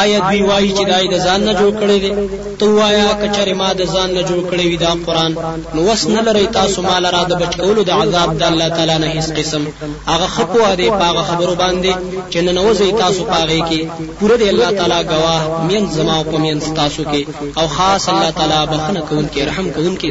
آیا دوی وایي چې دای د ځان نه جوړ کړی دی ته وایا کچره ما د ځان نه جوړ کړی وی دا قران نو وس نه لري تاسو مال را د بچ کولو د عذاب د الله تعالی نه هیڅ قسم هغه خپو دی پاغه خبرو باندې چې نه نوځي تاسو پاغه کې پوره دی الله تعالی گواه مین زما او پمین تاسو کې او خاص الله تعالی بخنه کوونکې رحم کوونکې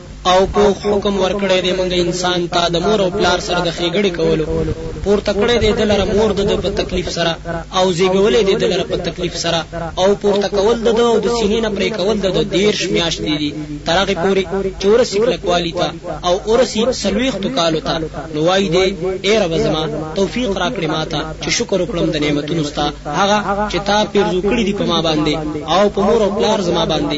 او پوخ حکم ورکړی دی مونږ انسان ته د مور او پلار سره د ښېګړې کولو پورته کړی دی د لره مور د په تکلیف سره او زیږولې دی د لره په تکلیف سره او پورته کول د او د سینې نه پرې کول د دیرش میاشتې دي تر هغه پورې چې ورسې کلکوالي ته او ورسې څلوېښتو کالو ته نو وایي دی ای رب زما توفیق راکړې ما ته چې شکر وکړم د نعمتونو ستا هغه چې تا پیرزو کړي دي په ما باندې او په مور او پلار زما باندې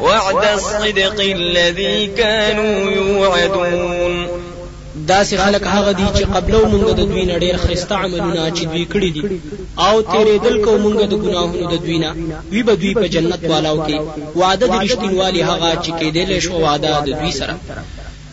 وعد الصدق الذي كانوا يوعدون داسې خلک هغه دي چې قبلو مونږ د دوی نه ډېر خسته عملونه چې دوی کړی دي او تیرېدل کو مونږ د ګناهونو د دوی نه وی به دوی په جنت والاو کې وعده د رښتینوالي هغه چې کېدل شو وعده د دوی سره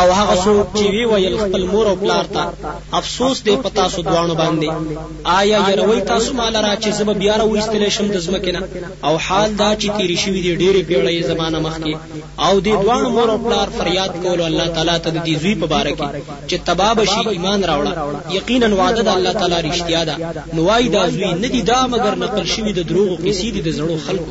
او هغه څوک چې وی ویل خپل مور او پلار ته افسوس دی په تاسو دواړو باندې آیا یروي تاسو مال را چې زب بیا را وستل شم د زمکنه او حال دا چې تیری شوی دی ډېری پیړۍ زمانہ مخکې او د دواړو مور او پلار فریاد کول الله تعالی ته د دې زوی په باره کې چې تباب شي ایمان راوړه یقینا وعده د الله تعالی رښتیا ده نو وای دا زوی ندی دا مگر نقل شوی د دروغ قصې دي د زړو خلکو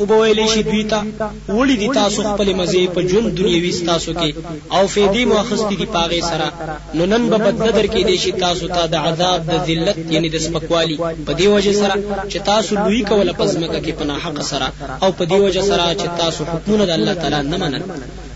وبه ویلی شي دوی ته، وړي دي تاسو خپلې مزې په ژوند دنیوي ستاسو کې او فېدې مو اخستي دي په هغې سره، نو نن به بدله درکېدی شي تاسو ته د عذاب د ذلت یعنې د سپکوالي په دې وجه سره چې تاسو لويي کوله په ځمکه کې په ناحقه سره او په دې وجه سره چې تاسو حکمونه د الله تعالی نه منل.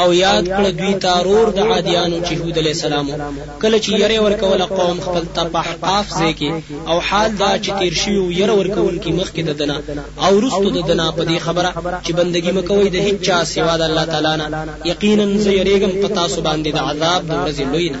او یاد کړه دوی ته رور د عادیانو چې هود علیه السلام کله چې یره ورکول قوم خپل ته په احقاف ځای کې او حال دا چې تیر شوی او یره ورکول کې مخکې د دنا او رستو د دنا په دې خبره چې بندگی مکوې د هیڅ چا سوا د الله تعالی نه یقینا زه یریګم پتا سو باندې د عذاب د ورځې لوی نه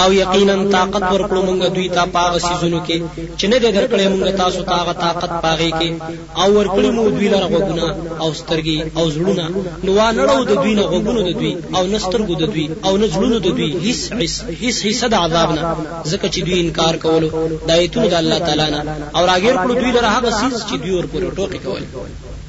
او یقینا طاقت ورکړو مونږ دوی ته په هغه څیزونو کې چې نه دی درکړی مونږ تاسو ته هغه طاقت په هغې کې او ورکړي مو دوی لره غوږونه او سترګې او زړونه نو وانړو د دوی نه غوږونو د دوی او نه سترګو د دوی او نه زړونو د دوی هیڅ هیڅ حصه د عذاب نه ځکه چې دوی انکار کولو د آیتونو د الله تعالی نه او راګیر کړو دوی لره هغه څیز چې دوی ورپورې ټوکې کولې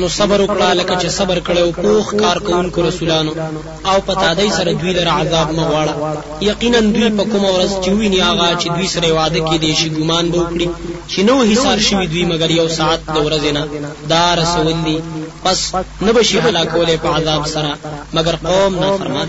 نو صبر وکړه لکه چې صبر کړو پوخ کار کوونکو رسولانو او په تادی سره دوی لره عذاب مغواړه یقینا دوی په کوم ورځ چې ویني هغه چې دوی سره وعده کې دي شي ګمان به وکړي چې نو حصار شوی دوی مګر یو ساعت د ورځې نه دا رسول دي پس نبشي هلاکولې په عذاب سره مګر قوم نافرمان